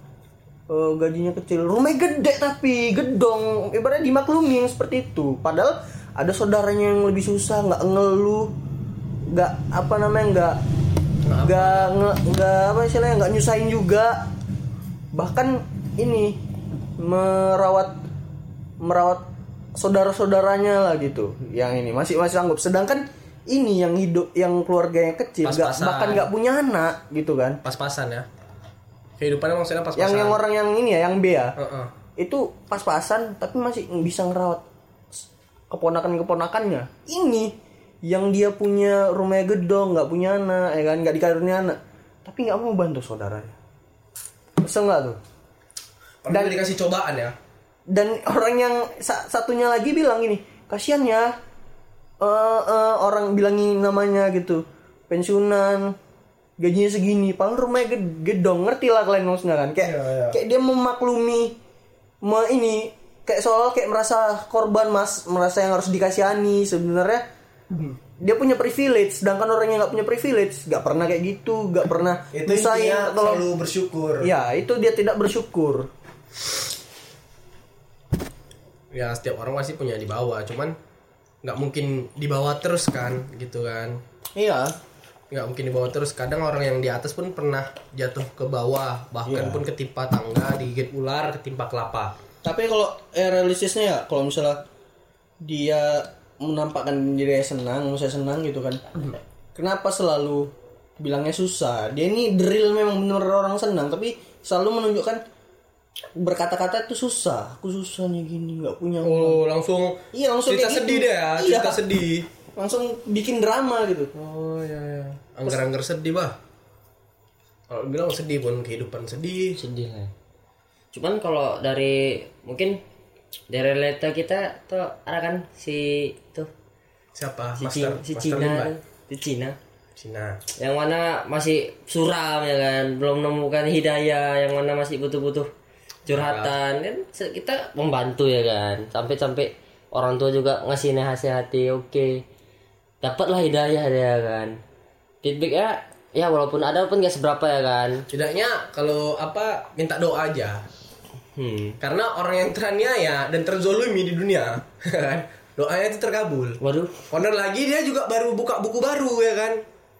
S2: eh, gajinya kecil. Rumahnya gede tapi gedong. Ibaratnya dimaklumi yang seperti itu. Padahal ada saudaranya yang lebih susah nggak ngeluh nggak apa namanya nggak nggak nggak apa istilahnya nggak nyusahin juga. Bahkan ini merawat merawat saudara-saudaranya lah gitu. Yang ini masih masih sanggup. Sedangkan ini yang hidup yang keluarganya kecil nggak
S5: Pas-pasan.
S2: bahkan nggak punya anak gitu kan.
S5: Pas-pasan ya kehidupannya maksudnya pas-pasan.
S2: Yang yang orang yang ini ya yang B ya.
S5: Heeh.
S2: itu pas-pasan tapi masih bisa ngerawat keponakan-keponakannya. Ini yang dia punya rumahnya gedong nggak punya anak ya kan? Nggak dikaruniai anak. Tapi nggak mau bantu saudaranya kesel nggak tuh?
S5: Pernah dikasih cobaan ya.
S2: dan orang yang sa- satunya lagi bilang gini kasihan ya eh eh, orang bilangin namanya gitu pensiunan gajinya segini padahal rumahnya ged- gedong ngerti lah kalian maksudnya kan? Kayak kayak dia memaklumi me ini kayak soal kayak merasa korban mas merasa yang harus dikasihani sebenarnya. Dia punya privilege sedangkan orang yang nggak punya privilege nggak pernah kayak gitu nggak pernah
S5: itu
S2: atau
S5: selalu bersyukur.
S2: Ya itu dia tidak bersyukur.
S5: Ya setiap orang pasti punya di bawah cuman nggak mungkin di bawah terus kan gitu kan?
S2: Iya
S5: nggak mungkin di bawah terus kadang orang yang di atas pun pernah jatuh ke bawah bahkan pun ketimpa tangga digigit ular ketimpa kelapa
S2: Tapi kalau eh, realistisnya ya, kalau misalnya dia menampakkan diri senang, saya senang gitu kan. Kenapa selalu bilangnya susah? Dia ini drill memang bener orang senang, tapi selalu menunjukkan berkata-kata itu susah. Aku susah nih gini, nggak punya uang.
S5: oh langsung
S2: Iya, langsung
S5: cerita
S2: kayak
S5: sedih
S2: gitu.
S5: deh ya
S2: Iya.
S5: cerita sedih
S2: Langsung bikin drama gitu.
S5: oh ya ya anggar-anggar sedih bah. Kalau bilang sedih pun kehidupan sedih.
S4: Sedih lah cuman kalau dari mungkin dari relata kita tuh ada kan si tuh
S5: siapa?
S4: Si,
S5: master
S4: Cina, si
S5: master
S4: Cina
S5: Limba?
S4: si Cina.
S5: Cina.
S4: Yang mana masih suram ya kan? Belum menemukan hidayah yang mana masih butuh-butuh curhatan kan? Kita membantu ya kan? Sampai-sampai orang tua juga ngasih nasihati oke dapatlah hidayah dia kan. Feedbacknya ya walaupun ada pun gak seberapa ya kan.
S5: Tidaknya kalau apa minta doa aja.
S4: Hmm.
S5: karena orang yang teraniaya dan terzolimi di dunia [LAUGHS] kan doanya itu terkabul.
S4: Waduh.
S5: Honor lagi dia juga baru buka buku baru ya kan.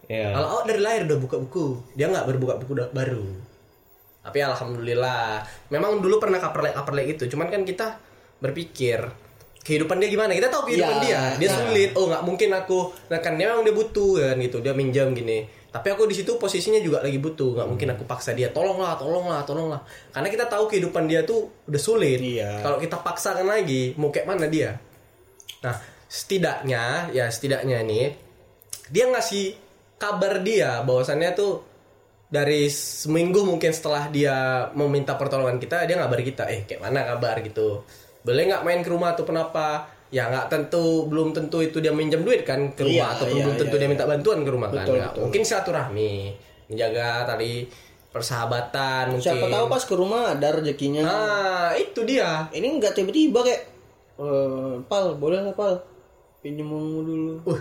S4: Ya
S5: kalau awak dari lahir udah buka buku dia nggak baru buka buku baru. Tapi alhamdulillah memang dulu pernah kaperlek kaperlek itu. Cuman kan kita berpikir kehidupan dia gimana? Kita tahu kehidupan
S2: Ya,
S5: dia. Dia
S2: ya.
S5: sulit. Oh nggak mungkin aku nah kan dia memang dia butuh kan gitu. Dia minjam gini. Tapi aku di situ posisinya juga lagi butuh. Nggak mungkin aku paksa dia. Tolonglah tolonglah tolonglah. Karena kita tahu kehidupan dia tuh udah sulit.
S2: Iya.
S5: kalau kita paksakan lagi mau kayak mana dia? Nah setidaknya ya setidaknya nih dia ngasih kabar dia bahwasannya tuh dari seminggu mungkin setelah dia meminta pertolongan kita dia ngabar kita eh kayak mana kabar? gitu boleh nggak main ke rumah atau kenapa ya nggak tentu belum tentu itu dia minjam duit kan ke rumah
S2: Iya,
S5: atau
S2: iya,
S5: belum tentu
S2: iya,
S5: dia minta bantuan ke rumah kan
S2: Betul,
S5: Nggak.
S2: betul.
S5: mungkin silaturahmi menjaga tali persahabatan mungkin
S2: Siapa tahu pas ke rumah ada rezekinya.
S5: nah itu dia
S2: Ini nggak tiba-tiba kayak eh pal boleh nggak pal pinjem dulu.
S5: uh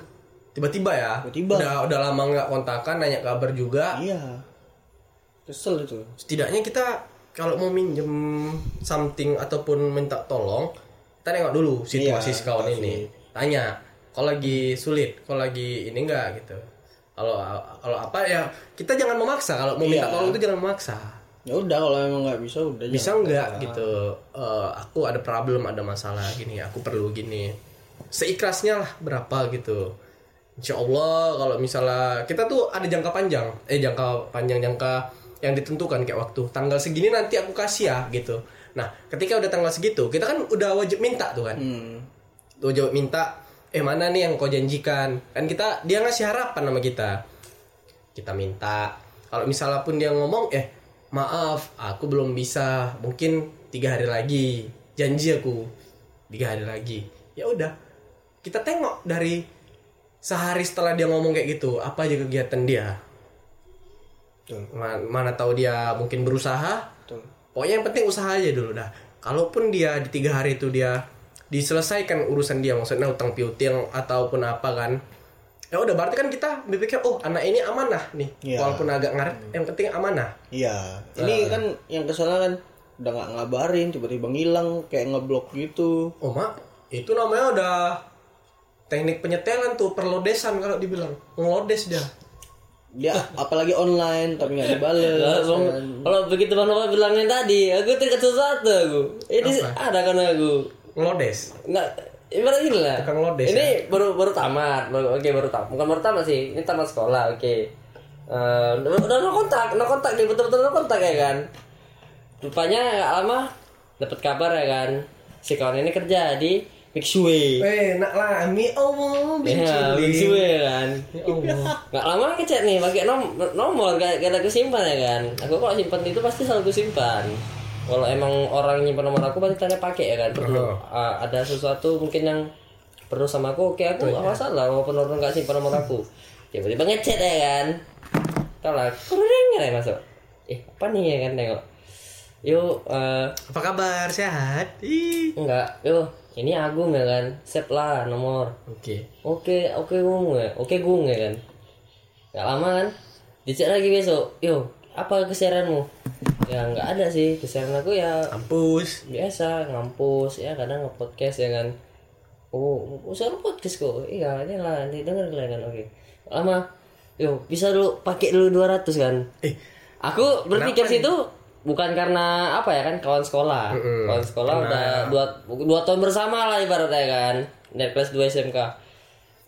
S5: tiba-tiba ya
S2: Tiba-tiba.
S5: udah udah lama nggak kontakan nanya kabar juga
S2: Iya. Kesel itu.
S5: setidaknya kita kalau mau minjem something ataupun minta tolong kita nengok dulu situasi
S2: Iya,
S5: si kawan
S2: pasti.
S5: ini. Tanya kalau lagi sulit kalau lagi ini enggak? Gitu. Kalau kalau apa ya kita jangan memaksa. Kalau mau minta
S2: Iya.
S5: tolong itu jangan memaksa.
S2: Ya udah kalau emang nggak bisa udah
S5: bisa enggak gitu. Eh, aku ada problem ada masalah gini aku perlu gini. Seikhlasnya lah berapa gitu. Insya Allah kalau misalnya kita tuh ada jangka panjang. Eh jangka panjang jangka yang ditentukan kayak waktu tanggal segini nanti aku kasih ya gitu. Nah ketika udah tanggal segitu kita kan udah wajib minta tuh kan.
S2: Hmm.
S5: tuh wajib minta eh mana nih yang kau janjikan? Kan kita dia ngasih harapan sama kita. Kita minta. Kalau misalnya pun dia ngomong eh maaf aku belum bisa. Mungkin tiga hari lagi. Janji aku tiga hari lagi. Ya udah kita tengok dari sehari setelah dia ngomong kayak gitu apa aja kegiatan dia
S2: Betul.
S5: Ma- mana tahu dia mungkin berusaha
S2: Betul.
S5: pokoknya yang penting usaha aja dulu dah kalaupun dia di tiga hari itu dia diselesaikan urusan dia maksudnya utang piutang ataupun apa kan ya udah berarti kan kita berpikir oh anak ini amanah nih
S2: Iya.
S5: walaupun agak ngaret yang penting amanah
S2: Iya. Ini kan yang kesalahan kan udah nggak ngabarin tiba-tiba ngilang kayak ngeblok gitu.
S5: oh mak itu namanya udah teknik penyetelan tuh perlodesan kalau dibilang ngelodes dia
S2: Dia apalagi online tapi nggak dibales.
S4: Kalau kalau begitu Bang Nova bilangnya tadi, aku terikat sesuatu aku. Ini
S5: Apa?
S4: ada kan aku.
S5: ngelodes
S4: Enggak ibarat gini lah.
S5: Tukang lodes,
S4: Ini baru baru tamat. Baru, oke baru tamat. Bukan baru tamat sih. Ini tamat sekolah. Oke. Eh, udah udah no kontak, no kontak nih betul-betul no kontak ya kan. Rupanya nggak lama dapat kabar ya kan. Si kawan ini kerja di Mixway.
S5: eh nak lah mi Allah
S4: Ya, Mixway kan. Nggak lama ngechat nih pakai nom nomor gak, gak ada kesimpan ya kan. Aku kalau simpan itu pasti selalu kusimpan. Kalau emang orang nyimpan nomor aku pasti tanya pakai ya kan. Perlu ah, ada sesuatu mungkin yang perlu sama aku, oke aku nggak masalah walaupun orang nggak simpan nomor aku. Tiba-tiba ngechat ya kan. Tahu lah, kurang ya masuk. Eh apa nih ya kan tengok. Yuk, eh,
S5: apa kabar sehat Ih.
S4: enggak, yuk ini Agung ya kan, set lah nomor.
S5: oke
S4: Oke, oke gung ya. Oke gung ya kan. Gak lama kan. Dicek lagi besok. Yo, apa kesiaranmu? Ya nggak ada sih. Kesiaran aku ya
S5: kampus
S4: biasa ngampus ya kadang nge-podcast ya kan. Oh, usah podcast kok. Iya, ini lah, ini denger lah kan. Oke. Lama. Yo, bisa dulu pakai dulu 200 kan.
S5: eh
S4: Aku berpikir situ bukan karena apa ya kan kawan sekolah. Kawan sekolah udah dua, dua tahun bersama lah ibaratnya kan. Dari kelas 2 SMK.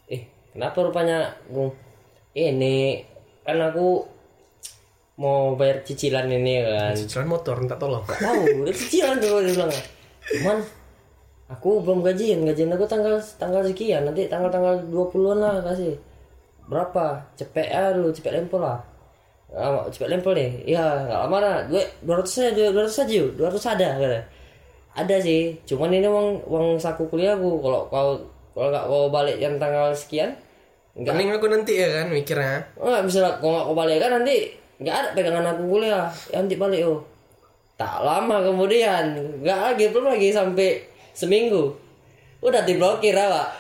S4: Eh, kenapa rupanya Gung? Ini kan aku mau bayar cicilan ini kan.
S5: cicilan motor minta tolong
S4: Gak tahu, udah cicilan tuh dia bilang. Cuman aku belum gajian, gajian aku tanggal tanggal sekian, nanti tanggal-tanggal 20-an lah kasih. Berapa? Cepet ya dulu, cepet lempel lah. Ah, cepet lempel nih. Iya, enggak lama lah. Gue 200 saja, 200 saja, yuk. 200 ada kata. Ada sih, cuman ini uang uang saku kuliahku. Kalau kau kalau nggak kau balik yang tanggal sekian, enggak
S5: Mending aku nanti ya kan mikirnya
S4: Oh, nggak bisa lah. Kalau nggak kau balik kan nanti nggak ada pegangan aku kuliah. Ya, nanti balik oh. Tak lama kemudian, nggak lagi belum lagi sampai seminggu. Udah diblokir awak.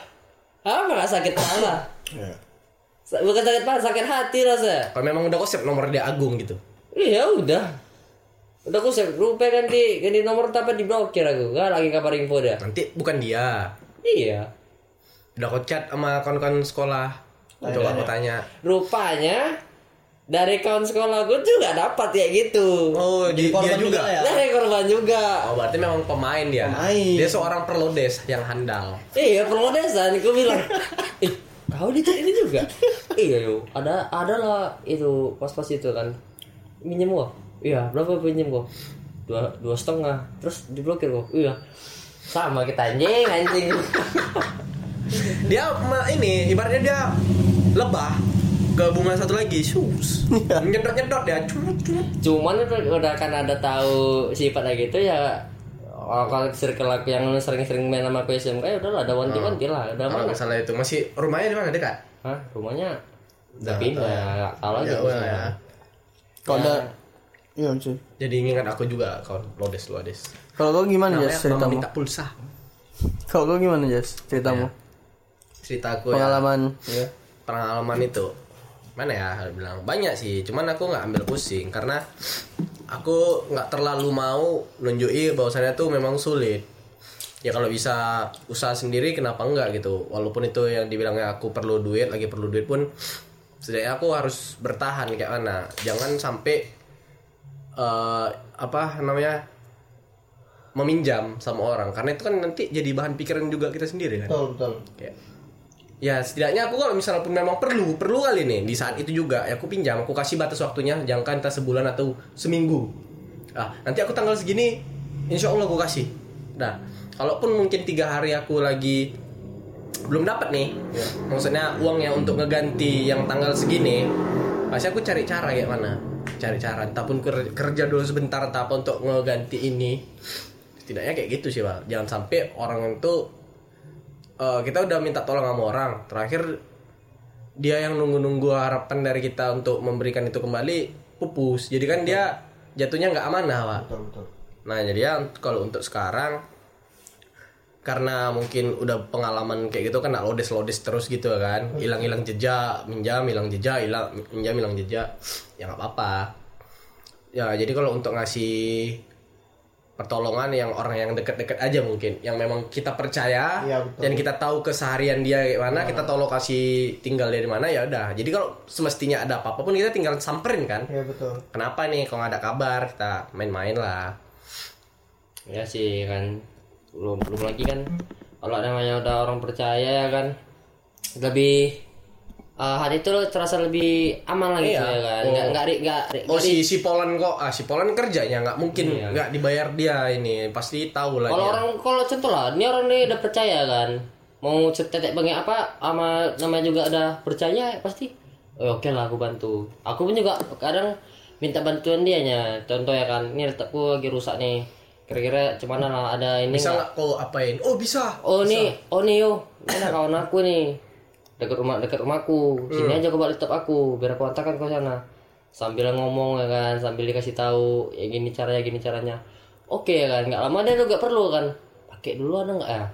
S4: Apa nggak sakit kepala? Bukan sakit kepala, sakit hati rasa.
S5: kalau memang udah konsep nomor dia Agung gitu
S4: Iya udah. Udah aku save rupa ganti ganti nomor tapi diblokir aku. Gak lagi kabar info dia.
S5: nanti bukan dia
S4: Iya.
S5: udah kau chat sama kawan-kawan sekolah coba aku tanya
S4: Rupanya dari kawan sekolah gue juga dapat ya gitu
S5: Oh, di, dia juga.
S2: ya?
S4: dari korban juga
S5: Oh, berarti memang pemain dia.
S2: Pemain.
S5: Dia seorang perlodes yang handal.
S4: iya permodesan gue bilang [LAUGHS] kau di ini juga? Iya yo. Ada ada lah itu pas pas itu kan. Minjem gua? Iya berapa pinjem gua? Dua dua setengah. Terus diblokir gua? Iya. Sama kita anjing anjing. [LAUGHS]
S5: Dia ma- ini ibaratnya dia lebah ke bunga satu lagi, sus. Nyedot-nyedot dia. Cut, cut.
S4: cuman udah kan ada tahu sifatnya gitu ya oh, kalau circle aku yang sering-sering main sama aku SMK ya udah ada wanti-wanti lah udah
S5: Kalau
S4: mana
S5: misalnya itu masih rumahnya di mana dekat?
S4: Hah, rumahnya udah pindah kalau
S5: Ya,
S4: gitu
S5: udah ya.
S2: Kalau ada Iya cuy.
S5: Jadi ingat aku juga kawan lodes lodes.
S2: Kalau kau gimana
S5: Namanya
S2: Jas ceritamu?
S5: minta pulsa.
S2: Kalau kau gimana Jas ceritamu?
S5: Cerita aku ya.
S2: Pengalaman. Iya.
S5: pengalaman itu mana ya bilang banyak sih cuman aku nggak ambil pusing karena aku nggak terlalu mau nunjuki bahwasannya tuh memang sulit. Ya kalau bisa usaha sendiri kenapa enggak gitu? Walaupun itu yang dibilangnya aku perlu duit lagi perlu duit pun setidaknya aku harus bertahan kayak mana. Jangan sampai eh, apa namanya meminjam sama orang. Karena itu kan nanti jadi bahan pikiran juga kita sendiri kan.
S2: Betul betul.
S5: Kayak, ya setidaknya aku kalau misalnya pun memang perlu perlu kali nih di saat itu juga. Ya aku pinjam aku kasih batas waktunya jangan entah sebulan atau seminggu. Ah nanti aku tanggal segini insya Allah aku kasih. Nah kalaupun mungkin tiga hari aku lagi belum dapat nih maksudnya uangnya untuk ngeganti yang tanggal segini pasti aku cari cara kayak mana? Cari cara entah pun ker- kerja dulu sebentar entah apa untuk ngeganti ini. Setidaknya kayak gitu sih pak. Jangan sampai orang itu eh, kita udah minta tolong sama orang. Terakhir dia yang nunggu-nunggu harapan dari kita untuk memberikan itu kembali pupus. Jadi kan dia jatuhnya nggak amanah pak.
S2: Betul betul.
S5: nah jadi ya kalau untuk sekarang karena mungkin udah pengalaman kayak gitu kan lodes lodes terus gitu kan. Hilang hilang jejak minjam hilang jejak hilang minjam hilang jejak. Ya nggak apa-apa. Ya jadi kalau untuk ngasih pertolongan yang orang yang deket-deket aja mungkin yang memang kita percaya
S2: Iya, betul.
S5: dan kita tahu keseharian dia kayak mana kita tahu lokasi tinggal dari mana ya udah. Jadi kalau semestinya ada apa-apa pun kita tinggal samperin kan?
S2: Iya betul.
S5: kenapa nih? Kalau nggak ada kabar kita main-main lah.
S4: Ya sih kan. Belum belum lagi kan kalau namanya udah orang percaya ya kan. Lebih eh, hari itu terasa lebih aman lagi
S5: Iya.
S4: ya kan
S5: Oh.
S4: nggak nggak
S5: Oh
S4: nggak ri-
S5: si si Polan kok ah si Polan kerjanya nggak mungkin
S4: Iya.
S5: nggak dibayar dia ini pasti tahu lah
S4: kalau orang kalau contoh lah ini orang ini udah percaya kan mau cetek banyak apa sama namanya juga udah percaya pasti oh, oke lah aku bantu aku pun juga kadang minta bantuan dia nya contoh ya kan ini letakku lagi rusak nih kira-kira cuman lah ada ini
S5: bisa
S4: nggak?
S5: kau apain? Oh bisa.
S4: Oh nih, oh nih yo, ini ada kawan aku nih dekat rumah dekat rumahku. Sini aja coba laptop aku, biar aku antarkan ke sana. Sambil ngomong ya kan, sambil dikasih tahu ya gini caranya, gini caranya. Oke ya kan, nggak lama dia juga perlu kan. Pakai dulu ada nggak ya?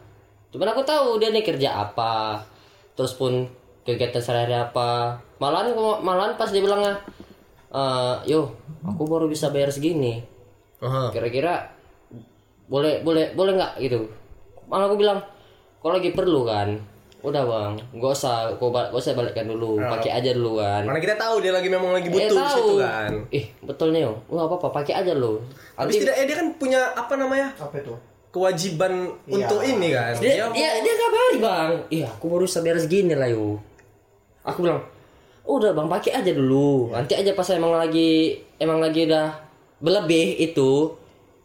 S4: Cuman aku tahu dia nih kerja apa, terus pun kegiatan sehari-hari apa. Malahan malahan pas dia bilangnya, eh yo, aku baru bisa bayar segini kira-kira boleh boleh boleh nggak gitu malah aku bilang kalau lagi perlu kan udah bang gak usah gak usah balikkan dulu pakai aja dulu kan
S5: Karena kita tahu dia lagi memang lagi
S4: Eh,
S5: butuh di
S4: tahu.
S5: situ kan.
S4: ih betul nih wah apa apa pakai aja lo
S5: Habis tidak eh dia kan punya apa namanya?
S2: Apa itu?
S5: kewajiban
S2: Iya.
S5: untuk ini kan.
S4: dia
S5: mau-
S4: dia, dia kabari bang iya aku baru bayar segini lah yo aku bilang udah bang pakai aja dulu nanti aja pas emang lagi emang lagi udah berlebih itu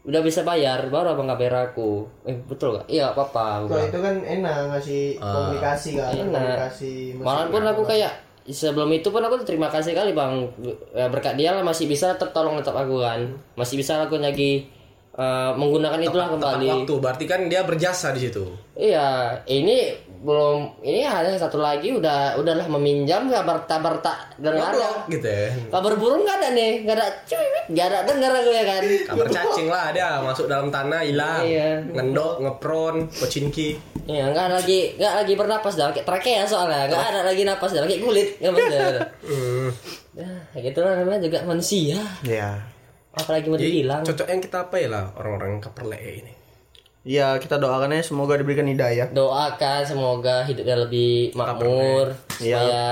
S4: udah bisa bayar baru abang nggak bayar aku? Eh betul gak iya apa apa
S2: Kalau itu kan enak ngasih komunikasi kan,
S4: enak.
S2: komunikasi.
S4: Malah pun aku kayak sebelum itu pun aku terima kasih kali bang. Ya, berkat dia lah masih bisa tertolong tetap aku kan. Masih bisa aku lagi eh, menggunakan itulah
S5: tepat
S4: kembali.
S5: waktu. Berarti kan dia berjasa di situ.
S4: iya ini belum ini ada satu lagi udah udahlah meminjam kabar kabar tak dengar
S5: Goblok gitu ya.
S4: kabar burung nggak ada nih nggak ada cuy nggak ada dengar aku ya kan
S5: Kabar cacing lah dia masuk dalam tanah hilang.
S4: Iya.
S5: Ngendok, ngepron, pocinki.
S4: Iya, nggak lagi nggak lagi bernapas dah pakai trakea soalnya nggak ada lagi napas dah pakai kulit nggak bisa [LAUGHS]
S5: Hmm.
S4: ya gitu lah namanya juga manusia
S2: Iya.
S4: apalagi mau dibilang
S5: cocok yang kita apa ya lah orang-orang keperle ini.
S2: Iya, kita doakan aja semoga diberikan hidayah.
S4: doakan semoga hidupnya lebih makmur
S2: Iya.
S4: supaya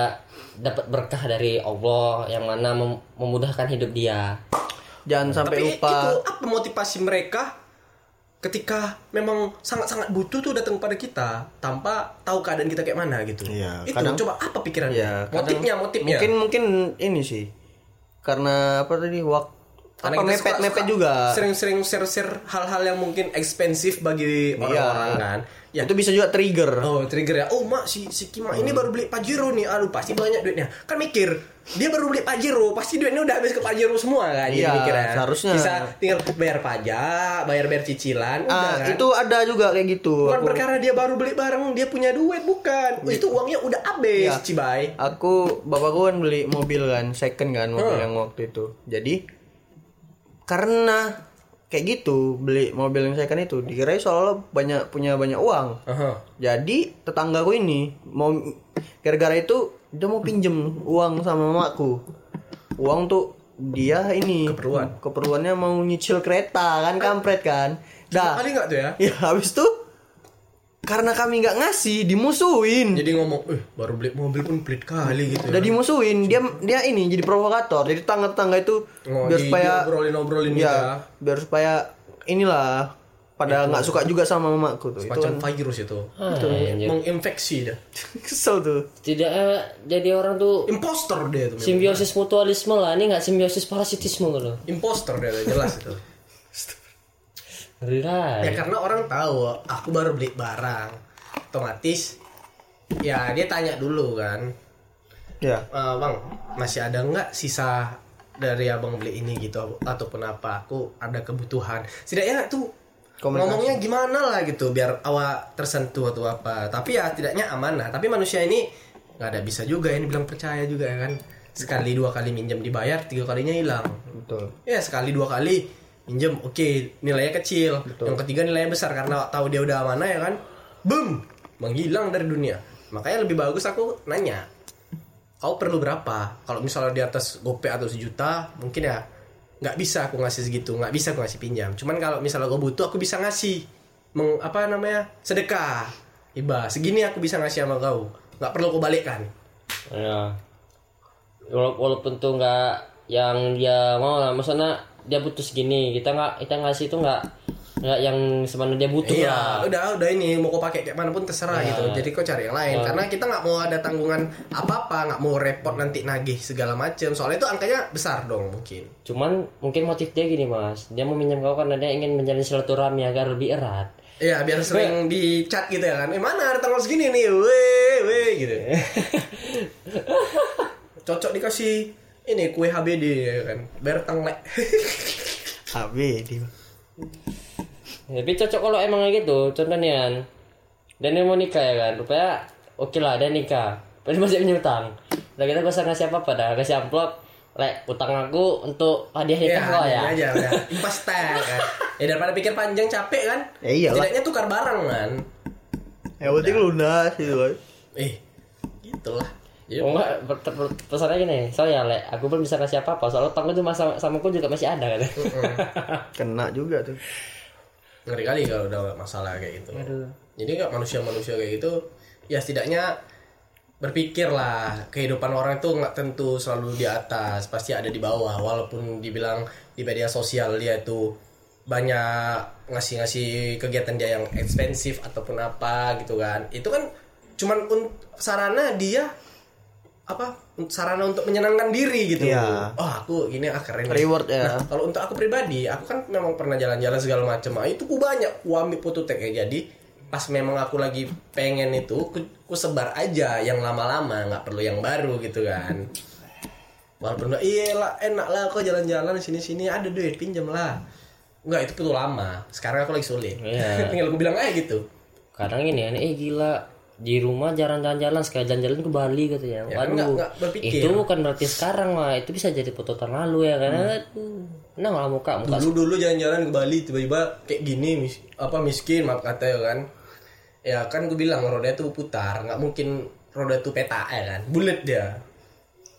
S4: dapat berkah dari Allah yang mana mem- memudahkan hidup dia.
S2: Jangan sampai
S5: Tapi
S2: lupa.
S5: itu apa motivasi mereka ketika memang sangat-sangat butuh tuh datang pada kita tanpa tahu keadaan kita kayak mana gitu.
S2: Iya,
S5: itu
S2: kadang-
S5: coba apa pikirannya?
S2: Ya, kadang-
S5: motifnya, motifnya.
S2: Mungkin mungkin ini sih. Karena apa tadi waktu
S5: Karena
S2: apa
S5: kita
S2: mepet
S5: suka-
S2: mepet juga.
S5: Sering-sering share-share hal-hal yang mungkin ekspensif bagi orang-orang kan. Ya,
S2: Itu bisa juga trigger.
S5: Oh trigger ya Oh mak si, si Kima ini baru beli Pajero nih Aduh pasti banyak duitnya Kan mikir Dia baru beli Pajero Pasti duitnya udah habis ke Pajero semua kan Jadi
S2: Iya,
S5: mikirnya
S2: seharusnya.
S5: Bisa tinggal bayar pajak Bayar-bayar cicilan Udah
S2: Ah,
S5: kan
S2: itu ada juga kayak gitu.
S5: Bukan
S2: Aku,
S5: perkara dia baru beli barang Dia punya duit Bukan oh, Itu uangnya udah habis
S2: Iya.
S5: Cibai
S2: aku bapakku kan beli mobil kan, second kan mobil
S5: Hmm.
S2: yang waktu itu. Jadi karena kayak gitu beli mobil yang second itu dikira soalnya banyak punya banyak uang.
S5: Aha.
S2: Jadi tetanggaku ini mau gara-gara itu dia mau pinjem uang sama mamaku. Uang tuh dia ini
S5: Keperluan.
S2: keperluannya mau nyicil kereta kan kampret kan. Dah.
S5: Kali nggak tuh ya [LAUGHS]
S2: Ya habis tuh karena kami nggak ngasih dimusuhin.
S5: Jadi ngomong Eh baru beli mobil pun pelit kali gitu
S2: Udah
S5: ya.
S2: dimusuhin, dia dia ini jadi provokator. Jadi tetangga-tetangga itu
S5: Oh,
S2: biar
S5: di-
S2: supaya
S5: diobrolin-obrolin gitu ya.
S2: ya, biar supaya inilah pada nggak suka juga sama mamaku tuh. Itu
S5: Macam
S2: kan
S5: virus itu
S4: Ah, anjir.
S5: Menginfeksi dah [LAUGHS]
S2: kesel tuh.
S4: Tidak eh, jadi orang tuh
S5: Impostor dia tuh
S4: simbiosis mutualisme lah. Ini nggak simbiosis parasitisme gitu.
S5: Impostor dia tuh, jelas itu [LAUGHS]
S4: Lah.
S5: Ya karena orang tahu aku baru beli barang, otomatis ya dia tanya dulu kan,
S2: Ya.
S5: "Eh, bang masih ada nggak sisa dari abang beli ini gitu ataupun apa? Aku ada kebutuhan. Setidaknya tuh ngomongnya gimana lah gitu biar awak tersentuh atau apa. Tapi ya tidaknya amanah. Tapi manusia ini nggak ada bisa juga ini bilang percaya juga ya kan. Sekali dua kali minjem dibayar, tiga kalinya hilang.
S2: Betul.
S5: Ya sekali dua kali minjem oke nilainya kecil. Yang ketiga nilainya besar karena tahu dia udah mana ya kan? Boom menghilang dari dunia. Makanya lebih bagus aku nanya kau perlu berapa? Kalau misalnya di atas gope atau sejuta mungkin ya nggak bisa aku ngasih segitu nggak bisa aku ngasih pinjam. Cuman kalau misalnya gue butuh aku bisa ngasih. Meng, apa namanya? Sedekah. Iba segini aku bisa ngasih sama kau. Nggak perlu kau balikkan.
S4: Ya. Wala- Walaupun tuh nggak yang dia mau lah, maksudnya dia butuh segini, kita nggak kita ngasih itu nggak nggak yang sebenarnya dia butuh
S5: Iya,
S4: lah.
S5: udah udah ini mau kau pakai kayak mana pun terserah
S4: Iya.
S5: gitu. Jadi kau cari yang lain karena kita nggak mau ada tanggungan apa-apa, nggak mau repot nanti nagih segala macam. Soalnya itu angkanya besar dong mungkin.
S4: Cuman mungkin motif dia gini mas, dia mau minjem kau karena dia ingin menjalin silaturahmi agar lebih erat.
S5: Iya, biar sering di chat gitu ya kan. Eh mana ada tanggal segini nih, weh, weh gitu. [LAUGHS] Cocok dikasih ini kue HBD ya kan. Biar tanglek.
S2: AB [LAUGHS] dia.
S4: Tapi cocok kalau emang kayak gitu, contohnya kan. Dan dia mau nikah ya kan, rupanya oke lah dia nikah. Tapi masih punya utang. Udah kita gak usah ngasih apa-apa dah, kasih amplop. Lek, utang aku untuk hadiah
S5: Ya,
S4: nikah ya.
S5: ini aja udah. [LAUGHS] Impas tag kan. Ya daripada pikir panjang capek kan.
S2: Ya iyalah.
S5: Setidaknya tukar barang kan.
S2: Yang penting lunas gitu kan.
S5: Eh, gitulah. Jadi
S4: Oh enggak, pesannya gini, soalnya lek, aku belum bisa kasih apa-apa, soalnya utang itu sama, sama aku juga masih ada kan. [LAUGHS]
S2: Kena juga tuh.
S5: ngeri kali kalau udah masalah kayak gitu. Jadi nggak manusia-manusia kayak gitu, ya setidaknya berpikir lah kehidupan orang itu nggak tentu selalu di atas, pasti ada di bawah. Walaupun dibilang di media sosial dia itu banyak ngasih-ngasih kegiatan dia yang ekspensif ataupun apa gitu kan, itu kan cuman sarana dia apa sarana untuk menyenangkan diri gitu.
S2: Iya.
S5: Oh aku gini ah keren.
S2: Reward ya.
S5: Nah, kalau untuk aku pribadi, aku kan memang pernah jalan-jalan segala macam. Ah, itu ku banyak, ku ambil foto tag ya. Jadi pas memang aku lagi pengen itu, ku, ku sebar aja yang lama-lama, nggak perlu yang baru gitu kan. Walaupun iya lah enak lah kok jalan-jalan sini-sini ada duit pinjam lah. Enggak itu perlu lama. Sekarang aku lagi sulit.
S4: Iya. [LAUGHS]
S5: Tinggal aku bilang aja gitu.
S4: Kadang ini kan, eh gila, di rumah jarang jalan-jalan, sekali jalan-jalan ke Bali katanya.
S5: Ya, kan nggak- nggak berpikir.
S4: itu bukan berarti sekarang mah, itu bisa jadi foto tahun lalu ya kan. Aduh, nah malah muka, muka
S5: Dulu dulu jalan-jalan ke Bali tiba-tiba kayak gini mis apa miskin maaf kata ya kan. Ya kan gue bilang roda itu putar, nggak mungkin roda itu peta ya kan. Bulat dia.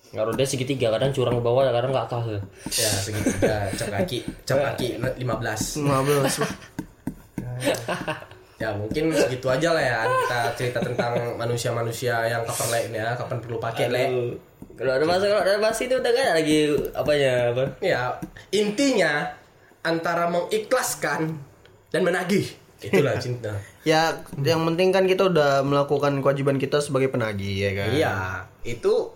S4: Nggak roda segitiga, kadang curang ke bawah, kadang nggak tahu.
S5: Ya segitiga, cap kaki, cap kaki 15.
S2: 15. [LAUGHS]
S5: ya mungkin segitu aja lah ya kita cerita tentang manusia-manusia yang kapan lain ya kapan perlu pakai le
S4: Aduh. Kalau ada masa kalau ada masa itu udah gak ada lagi apanya apa?
S5: ya intinya antara mengikhlaskan dan menagih itulah [LAUGHS] cinta
S2: Ya, yang penting kan kita udah melakukan kewajiban kita sebagai penagih ya kan.
S5: iya itu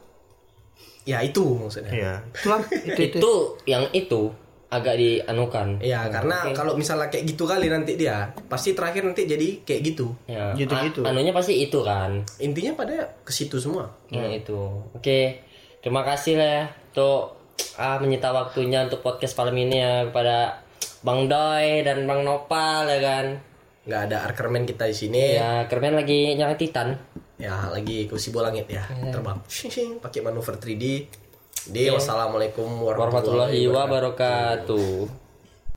S5: ya itu maksudnya
S2: Iya. Itulah itu itu.
S4: Itu yang itu agak dianukan.
S5: Iya, karena kalau misalnya kayak gitu kali nanti dia, pasti terakhir nanti jadi kayak gitu.
S4: Ya,
S2: Gitu-gitu.
S4: a- anunya pasti itu kan.
S5: Intinya pada ke situ semua.
S4: Yang itu. Oke. Terima kasih lah ya untuk ah, menyita waktunya untuk podcast malam ini ya kepada Bang Doi dan Bang Nopal ya kan.
S5: Nggak ada arkerman kita di sini.
S4: Ya, keren lagi nyala Titan.
S5: Ya, lagi kursi bola langit ya, terbang. Shing, shing, pakai manuver 3D. Di wassalamualaikum
S4: Warahmatullahi wabarakatuh.